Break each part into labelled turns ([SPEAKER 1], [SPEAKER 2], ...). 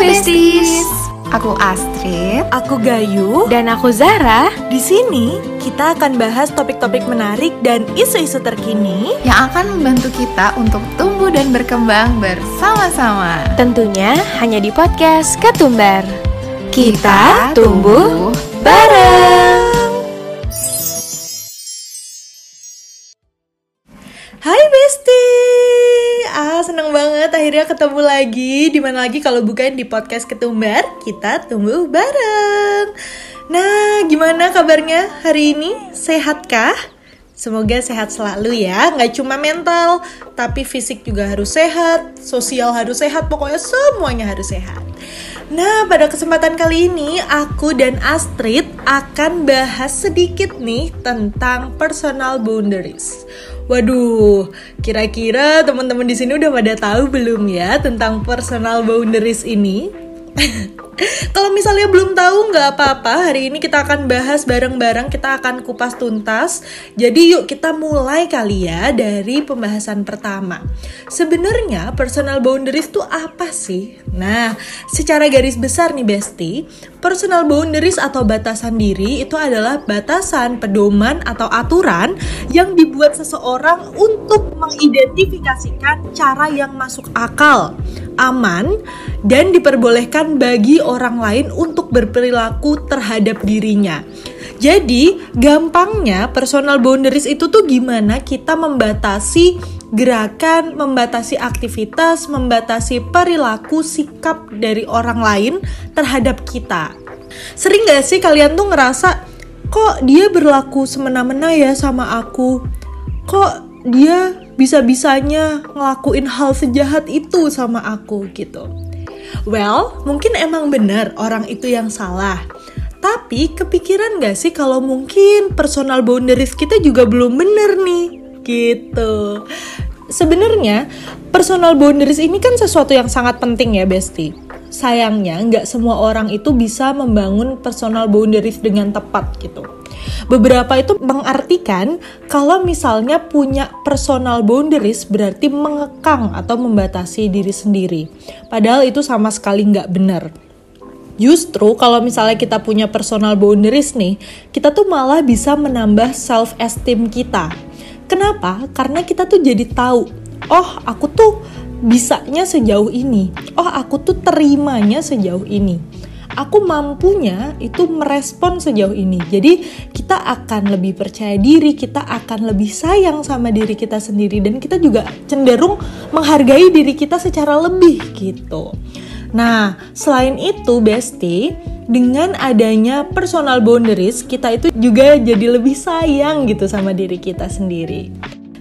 [SPEAKER 1] besties. Aku Astrid
[SPEAKER 2] Aku Gayu.
[SPEAKER 1] dan aku Zara
[SPEAKER 2] Di sini kita akan bahas topik-topik menarik dan isu-isu terkini.
[SPEAKER 1] yang akan membantu kita untuk tumbuh dan berkembang bersama-sama.
[SPEAKER 3] Tentunya hanya di podcast Ketumbar.
[SPEAKER 1] Kita tumbuh bareng.
[SPEAKER 2] Ketemu lagi. Di mana lagi kalau bukan di podcast Ketumbar, kita tumbuh bareng. Nah, gimana kabarnya hari ini? Sehatkah? Semoga sehat selalu ya, nggak cuma mental, tapi fisik juga harus sehat, sosial harus sehat, pokoknya semuanya harus sehat. Nah, pada kesempatan kali ini aku dan Astrid akan bahas sedikit nih tentang personal boundaries. Waduh, kira-kira teman-teman di sini udah pada tahu belum ya tentang personal boundaries ini? Kalau misalnya belum tahu nggak apa-apa, hari ini kita akan bahas bareng-bareng, kita akan kupas tuntas. Jadi yuk kita mulai kali ya dari pembahasan pertama. Sebenarnya personal boundaries itu apa sih? Nah, secara garis besar nih Besti, personal boundaries atau batasan diri itu adalah batasan, pedoman atau aturan yang dibuat seseorang untuk mengidentifikasikan cara yang masuk akal, aman, dan diperbolehkan bagi orang lain untuk berperilaku terhadap dirinya. Jadi, gampangnya personal boundaries itu tuh gimana kita membatasi gerakan, membatasi aktivitas, membatasi perilaku, sikap dari orang lain terhadap kita. Sering gak sih kalian tuh ngerasa kok dia berlaku semena-mena ya sama aku? Kok dia bisa-bisanya ngelakuin hal sejahat itu sama aku gitu? Well, mungkin emang benar orang itu yang salah. Tapi kepikiran gak sih kalau mungkin personal boundaries kita juga belum bener nih? Gitu. Sebenarnya personal boundaries ini kan sesuatu yang sangat penting ya Besti. Sayangnya nggak semua orang itu bisa membangun personal boundaries dengan tepat gitu. Beberapa itu mengartikan kalau misalnya punya personal boundaries berarti mengekang atau membatasi diri sendiri. Padahal itu sama sekali nggak benar. Justru kalau misalnya kita punya personal boundaries nih, kita tuh malah bisa menambah self esteem kita. Kenapa? Karena kita tuh jadi tahu, oh aku tuh bisanya sejauh ini. Oh aku tuh terimanya sejauh ini. Aku mampunya itu merespon sejauh ini. Jadi kita akan lebih percaya diri, kita akan lebih sayang sama diri kita sendiri dan kita juga cenderung menghargai diri kita secara lebih gitu. Nah, selain itu, Besti, dengan adanya personal boundaries, kita itu juga jadi lebih sayang gitu sama diri kita sendiri.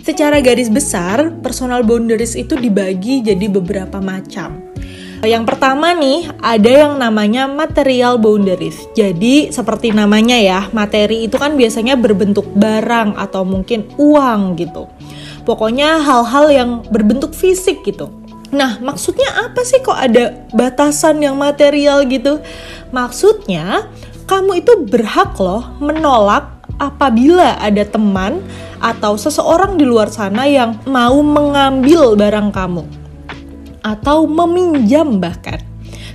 [SPEAKER 2] Secara garis besar, personal boundaries itu dibagi jadi beberapa macam. Yang pertama nih, ada yang namanya material boundaries. Jadi, seperti namanya ya, materi itu kan biasanya berbentuk barang atau mungkin uang gitu. Pokoknya hal-hal yang berbentuk fisik gitu. Nah, maksudnya apa sih kok ada batasan yang material gitu? Maksudnya, kamu itu berhak loh menolak apabila ada teman atau seseorang di luar sana yang mau mengambil barang kamu atau meminjam bahkan.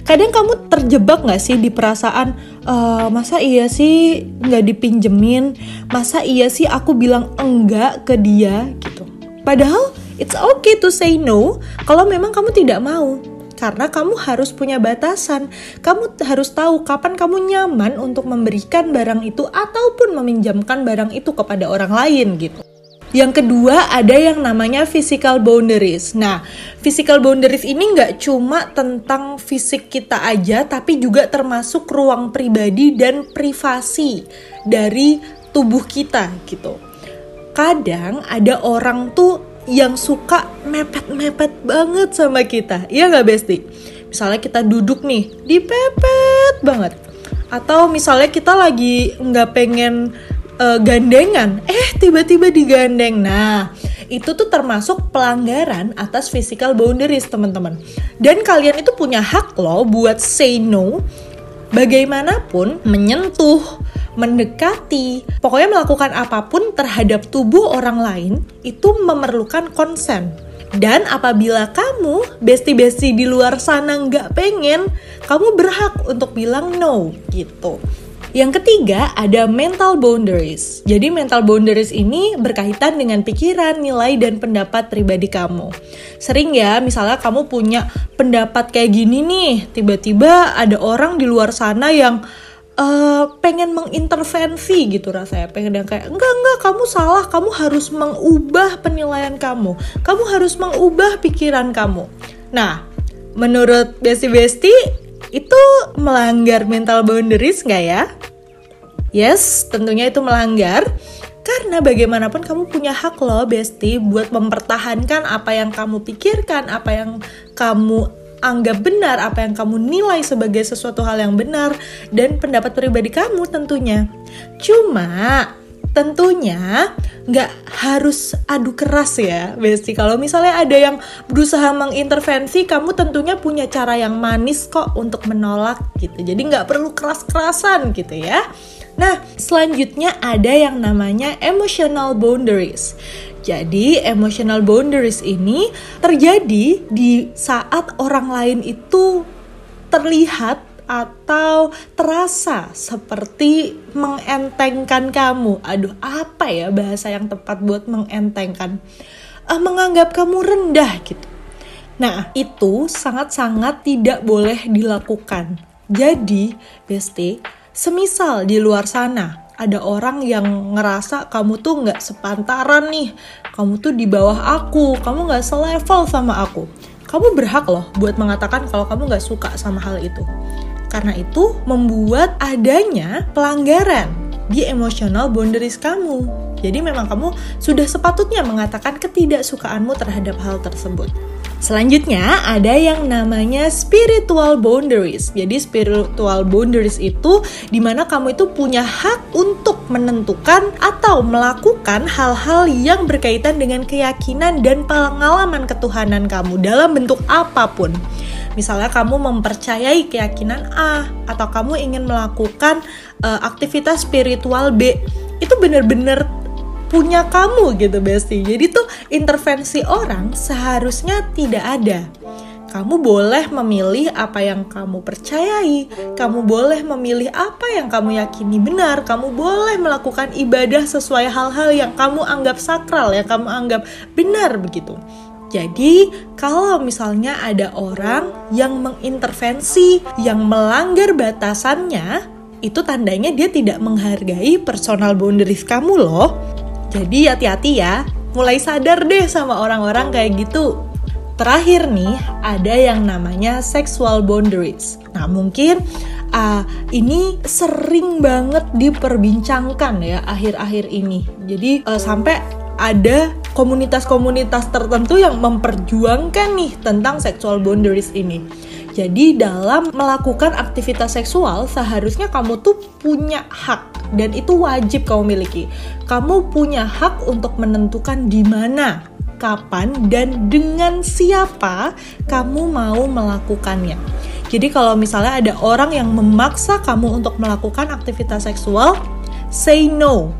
[SPEAKER 2] Kadang kamu terjebak nggak sih di perasaan "Eh, masa iya sih nggak dipinjemin, masa iya sih aku bilang enggak ke dia gitu. Padahal it's okay to say no kalau memang kamu tidak mau. Karena kamu harus punya batasan. Kamu harus tahu kapan kamu nyaman untuk memberikan barang itu ataupun meminjamkan barang itu kepada orang lain gitu. Yang kedua ada yang namanya physical boundaries. Nah, physical boundaries ini nggak cuma tentang fisik kita aja, tapi juga termasuk ruang pribadi dan privasi dari tubuh kita gitu. Kadang ada orang tuh yang suka mepet-mepet banget sama kita, iya nggak Besti? Misalnya kita duduk nih, dipepet banget. Atau misalnya kita lagi nggak pengen eh, gandengan, eh tiba-tiba digandeng. Nah, itu tuh termasuk pelanggaran atas physical boundaries teman-teman. Dan kalian itu punya hak loh buat say no bagaimanapun menyentuh, mendekati, pokoknya melakukan apa pun terhadap tubuh orang lain itu memerlukan konsen. Dan apabila kamu bestie-bestie di luar sana nggak pengen, kamu berhak untuk bilang no gitu. Yang ketiga ada mental boundaries. Jadi mental boundaries ini berkaitan dengan pikiran, nilai, dan pendapat pribadi kamu. Sering ya, misalnya kamu punya pendapat kayak gini nih, tiba-tiba ada orang di luar sana yang uh, pengen mengintervensi gitu rasanya. Pengen yang kayak enggak enggak kamu salah. Kamu harus mengubah penilaian kamu. Kamu harus mengubah pikiran kamu. Nah menurut Besti Besti itu melanggar mental boundaries nggak ya Yes, tentunya itu melanggar. Karena bagaimanapun kamu punya hak loh, Besti, buat mempertahankan apa yang kamu pikirkan, apa yang kamu anggap benar, apa yang kamu nilai sebagai sesuatu hal yang benar, dan pendapat pribadi kamu tentunya. Cuma, tentunya nggak harus adu keras ya, Besti. Kalau misalnya ada yang berusaha mengintervensi, kamu tentunya punya cara yang manis kok untuk menolak gitu. Jadi nggak perlu keras-kerasan gitu ya. Nah, selanjutnya ada yang namanya emotional boundaries. Jadi, emotional boundaries ini terjadi di saat orang lain itu terlihat atau terasa seperti mengentengkan kamu. Aduh, apa ya bahasa yang tepat buat mengentengkan? Uh, menganggap kamu rendah gitu. Nah, itu sangat-sangat tidak boleh dilakukan. Jadi, Besti, Semisal di luar sana ada orang yang ngerasa kamu tuh nggak sepantaran nih, kamu tuh di bawah aku, kamu nggak selevel sama aku. Kamu berhak loh buat mengatakan kalau kamu nggak suka sama hal itu. Karena itu membuat adanya pelanggaran di emotional boundaries kamu. Jadi memang kamu sudah sepatutnya mengatakan ketidaksukaanmu terhadap hal tersebut. Selanjutnya ada yang namanya spiritual boundaries. Jadi spiritual boundaries itu di mana kamu itu punya hak untuk menentukan atau melakukan hal-hal yang berkaitan dengan keyakinan dan pengalaman ketuhanan kamu dalam bentuk apa pun. Misalnya kamu mempercayai keyakinan A atau kamu ingin melakukan uh, aktivitas spiritual B, itu benar-benar punya kamu gitu Besti. Jadi tuh intervensi orang seharusnya tidak ada. Kamu boleh memilih apa yang kamu percayai, kamu boleh memilih apa yang kamu yakini benar, kamu boleh melakukan ibadah sesuai hal-hal yang kamu anggap sakral, yang kamu anggap benar begitu. Jadi, kalau misalnya ada orang yang mengintervensi, yang melanggar batasannya, itu tandanya dia tidak menghargai personal boundaries kamu loh. Jadi hati-hati ya, mulai sadar deh sama orang-orang kayak gitu. Terakhir nih, ada yang namanya sexual boundaries. Nah, mungkin uh, ini sering banget diperbincangkan ya akhir-akhir ini. Jadi uh, sampai ada komunitas-komunitas tertentu yang memperjuangkan nih tentang sexual boundaries ini. Jadi dalam melakukan aktivitas seksual seharusnya kamu tuh punya hak dan itu wajib kamu miliki. Kamu punya hak untuk menentukan di mana, kapan dan dengan siapa kamu mau melakukannya. Jadi kalau misalnya ada orang yang memaksa kamu untuk melakukan aktivitas seksual, say no.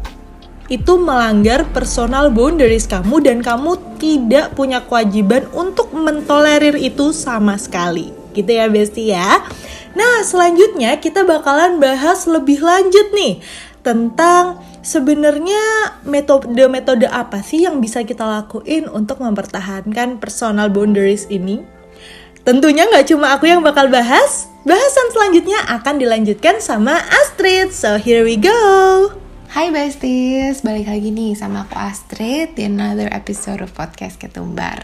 [SPEAKER 2] Itu melanggar personal boundaries kamu dan kamu tidak punya kewajiban untuk mentolerir itu sama sekali gitu ya Besti ya. Nah, selanjutnya kita bakalan bahas lebih lanjut nih tentang sebenarnya metode-metode apa sih yang bisa kita lakuin untuk mempertahankan personal boundaries ini. Tentunya nggak cuma aku yang bakal bahas, bahasan selanjutnya akan dilanjutkan sama Astrid. So here we go.
[SPEAKER 1] Hai besties, balik lagi nih sama aku Astrid di another episode of podcast Ketumbar.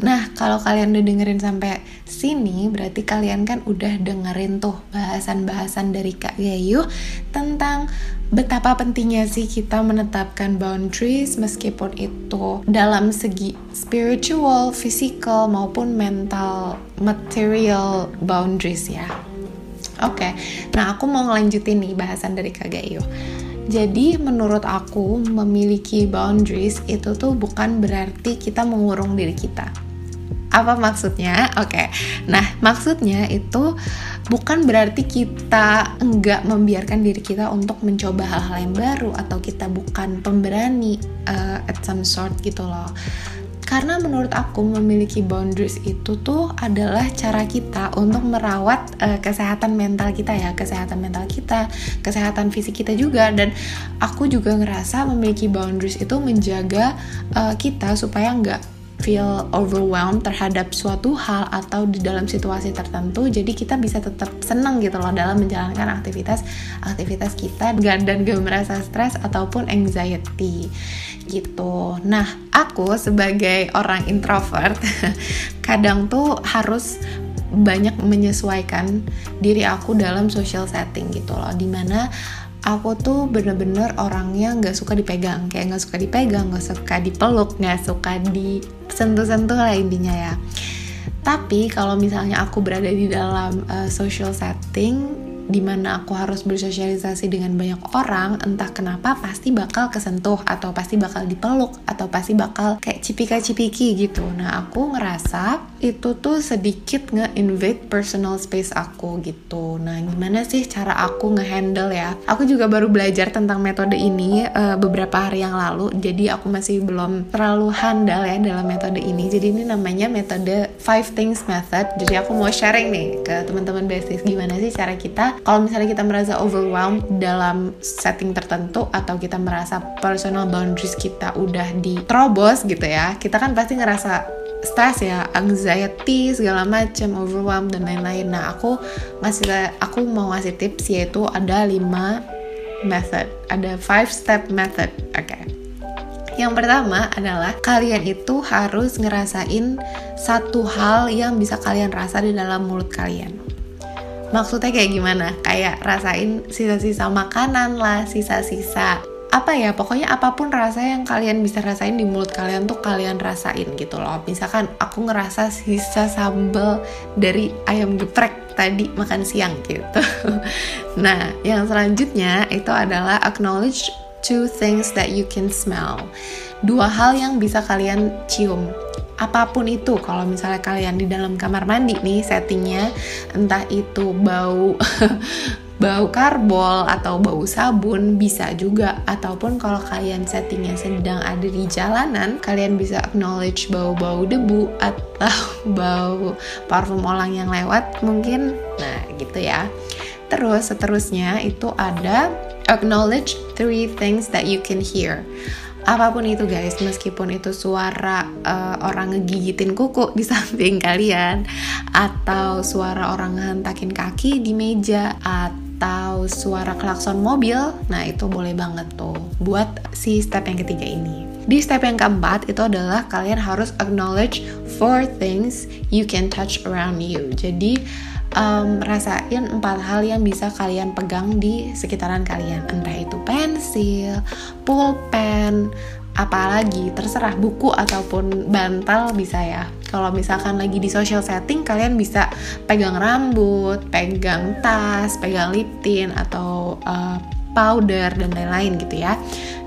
[SPEAKER 1] Nah, kalau kalian udah dengerin sampai sini, berarti kalian kan udah dengerin tuh bahasan-bahasan dari Kak Gayu tentang betapa pentingnya sih kita menetapkan boundaries meskipun itu dalam segi spiritual, physical maupun mental, material boundaries ya. Oke, okay. nah aku mau ngelanjutin nih bahasan dari Kak Gayu. Jadi menurut aku memiliki boundaries itu tuh bukan berarti kita mengurung diri kita. Apa maksudnya? Oke. Okay. Nah, maksudnya itu bukan berarti kita enggak membiarkan diri kita untuk mencoba hal-hal yang baru atau kita bukan pemberani uh, at some sort gitu loh. Karena menurut aku memiliki boundaries itu tuh adalah cara kita untuk merawat uh, kesehatan mental kita ya kesehatan mental kita kesehatan fisik kita juga. Dan aku juga ngerasa memiliki boundaries itu menjaga uh, kita supaya nggak feel overwhelmed terhadap suatu hal atau di dalam situasi tertentu jadi kita bisa tetap senang gitu loh dalam menjalankan aktivitas aktivitas kita dan gak merasa stres ataupun anxiety gitu. Nah aku sebagai orang introvert kadang tuh harus banyak menyesuaikan diri aku dalam social setting gitu loh di mana aku tuh bener-bener orangnya nggak suka dipegang. Kayak nggak suka dipegang nggak suka dipeluk nggak suka disentuh-sentuh lah intinya ya. Tapi kalau misalnya aku berada di dalam uh, social setting di mana aku harus bersosialisasi dengan banyak orang entah kenapa pasti bakal kesentuh atau pasti bakal dipeluk atau pasti bakal kayak cipika-cipiki gitu. Nah aku ngerasa itu tuh sedikit nge-invade personal space aku gitu. Nah gimana sih cara aku nge-handle ya? Aku juga baru belajar tentang metode ini uh, beberapa hari yang lalu. Jadi aku masih belum terlalu handal ya dalam metode ini. Jadi ini namanya metode five things method. Jadi aku mau sharing nih ke teman-teman besties gimana sih cara kita kalau misalnya kita merasa overwhelmed dalam setting tertentu atau kita merasa personal boundaries kita udah diterobos gitu ya kita kan pasti ngerasa stres ya anxiety segala macam overwhelmed dan lain-lain. Nah aku ngasih aku mau ngasih tips yaitu ada 5 method ada five step method oke. Okay. Yang pertama adalah kalian itu harus ngerasain satu hal yang bisa kalian rasa di dalam mulut kalian. Maksudnya kayak gimana? Kayak rasain sisa-sisa makanan lah sisa-sisa apa ya pokoknya apa pun rasa yang kalian bisa rasain di mulut kalian tuh kalian rasain gitu loh. Misalkan aku ngerasa sisa sambal dari ayam geprek tadi makan siang gitu. Nah yang selanjutnya itu adalah acknowledge two things that you can smell. Dua hal yang bisa kalian cium. Apa pun itu kalau misalnya kalian di dalam kamar mandi nih settingnya entah itu bau bau karbol atau bau sabun bisa juga. Ataupun kalau kalian settingnya sedang ada di jalanan kalian bisa acknowledge bau-bau debu atau bau parfum orang yang lewat mungkin. Nah gitu ya. Terus seterusnya itu ada acknowledge three things that you can hear. Apa pun itu guys meskipun itu suara uh, orang ngegigitin kuku di samping kalian atau suara orang ngehentakin kaki di meja atau suara klakson mobil nah itu boleh banget tuh buat si step yang ketiga ini. Di step yang keempat itu adalah kalian harus acknowledge four things you can touch around you. Jadi um, rasain empat hal yang bisa kalian pegang di sekitaran kalian. Entah itu pensil, pulpen, apalagi terserah buku ataupun bantal bisa ya kalau misalkan lagi di social setting kalian bisa pegang rambut pegang tas pegang lip tint atau uh, powder dan lain-lain gitu ya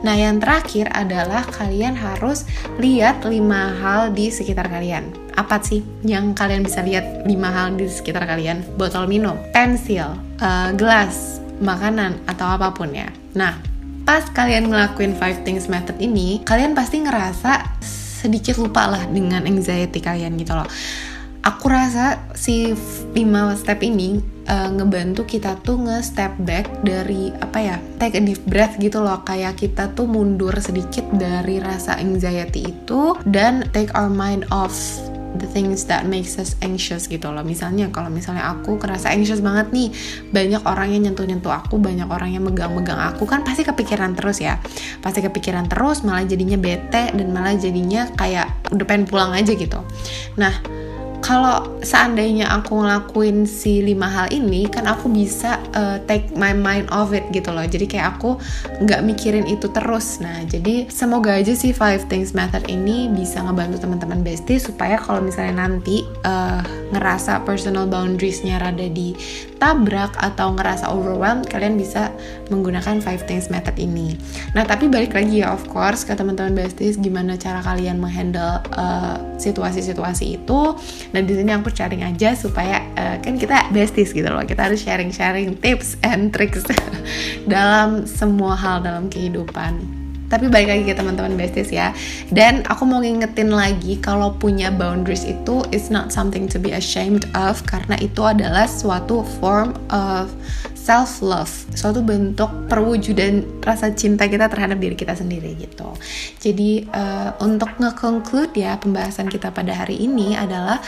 [SPEAKER 1] nah yang terakhir adalah kalian harus lihat lima hal di sekitar kalian apa sih yang kalian bisa lihat lima hal di sekitar kalian? Botol minum, pensil, uh, gelas, makanan atau apa pun ya. Nah, pas kalian ngelakuin five things method ini, kalian pasti ngerasa sedikit lupa lah dengan anxiety kalian gitu loh. Aku rasa si 5 step ini uh, ngebantu kita tuh nge-step back dari apa ya take a deep breath gitu loh kayak kita tuh mundur sedikit dari rasa anxiety itu dan take our mind off the things that makes us anxious gitu loh. Misalnya kalau misalnya aku kerasa anxious banget nih banyak orang yang nyentuh-nyentuh aku banyak orang yang megang-megang aku kan pasti kepikiran terus ya. Pasti kepikiran terus malah jadinya bete dan malah jadinya kayak udah pengen pulang aja gitu. Nah kalau seandainya aku ngelakuin si lima hal ini kan aku bisa uh, take my mind off it gitu loh. Jadi kayak aku nggak mikirin itu terus. Nah jadi semoga aja si five things method ini bisa ngebantu teman-teman bestie supaya kalau misalnya nanti uh, ngerasa personal boundariesnya rada di tabrak atau ngerasa overwhelmed kalian bisa menggunakan five things method ini nah tapi balik lagi ya of course ke teman-teman besties gimana cara kalian menghandle uh, situasi-situasi itu Nah di sini aku sharing aja supaya uh, kan kita besties gitu loh. Kita harus sharing-sharing tips and tricks dalam semua hal dalam kehidupan. Tapi balik lagi ke teman-teman besties ya. Dan aku mau ngingetin lagi kalau punya boundaries itu it's not something to be ashamed of karena itu adalah suatu form of self love suatu bentuk perwujudan rasa cinta kita terhadap diri kita sendiri gitu. Jadi uh, untuk nge-conclude ya pembahasan kita pada hari ini adalah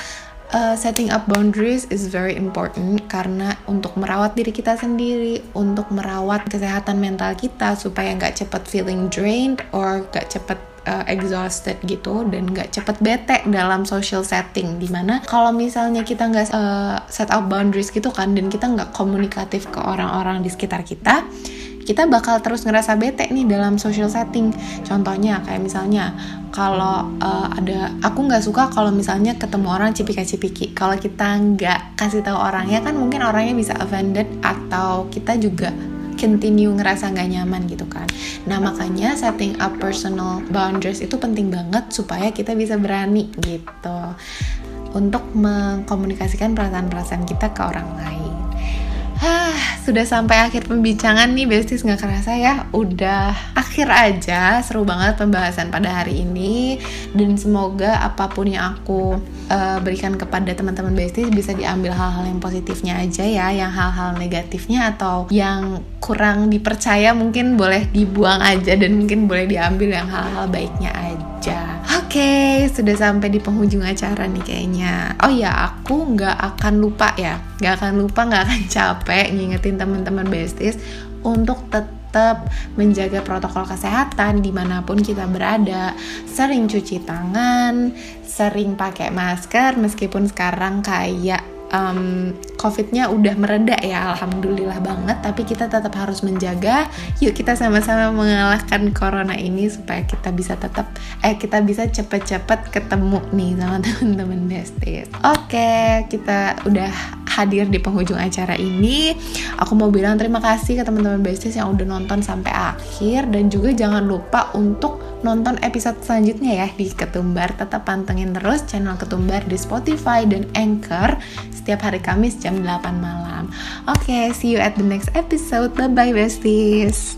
[SPEAKER 1] uh, setting up boundaries is very important karena untuk merawat diri kita sendiri, untuk merawat kesehatan mental kita supaya nggak cepet feeling drained or nggak cepet uh, exhausted gitu dan nggak cepet bete dalam social setting. Di mana kalau misalnya kita nggak uh, set up boundaries gitu kan dan kita nggak komunikatif ke orang-orang di sekitar kita kita bakal terus ngerasa bete nih dalam social setting contohnya kayak misalnya kalau uh, ada aku nggak suka kalau misalnya ketemu orang cipika-cipiki kalau kita nggak kasih tahu orangnya kan mungkin orangnya bisa offended atau kita juga continue ngerasa nggak nyaman gitu kan. Nah makanya setting up personal boundaries itu penting banget supaya kita bisa berani gitu untuk mengkomunikasikan perasaan-perasaan kita ke orang lain. Sudah sampai akhir pembincangan nih besties nggak kerasa ya Udah akhir aja, seru banget pembahasan pada hari ini. Dan semoga apa pun yang aku uh, berikan kepada teman-teman besties bisa diambil hal-hal yang positifnya aja ya Yang hal-hal negatifnya atau yang kurang dipercaya mungkin boleh dibuang aja Dan mungkin boleh diambil yang hal-hal baiknya aja okay, sudah sampai di penghujung acara nih kayaknya. Oh ya, aku nggak akan lupa ya, nggak akan lupa, nggak akan capek ngingetin teman-teman besties untuk tetap menjaga protokol kesehatan di mana pun kita berada. Sering cuci tangan, sering pakai masker, meskipun sekarang kayak um, COVID-nya udah mereda ya, alhamdulillah banget. Tapi kita tetap harus menjaga. Yuk kita sama-sama mengalahkan corona ini supaya kita bisa tetap, eh kita bisa cepet-cepet ketemu nih sama teman-teman besties. Oke, kita udah hadir di penghujung acara ini. Aku mau bilang terima kasih ke teman-teman besties yang udah nonton sampai akhir dan juga jangan lupa untuk nonton episode selanjutnya ya di Ketumbar. Tetap pantengin terus channel Ketumbar di Spotify dan Anchor setiap hari Kamis jam 8 malam. Oke, okay, see you at the next episode. Bye bye besties.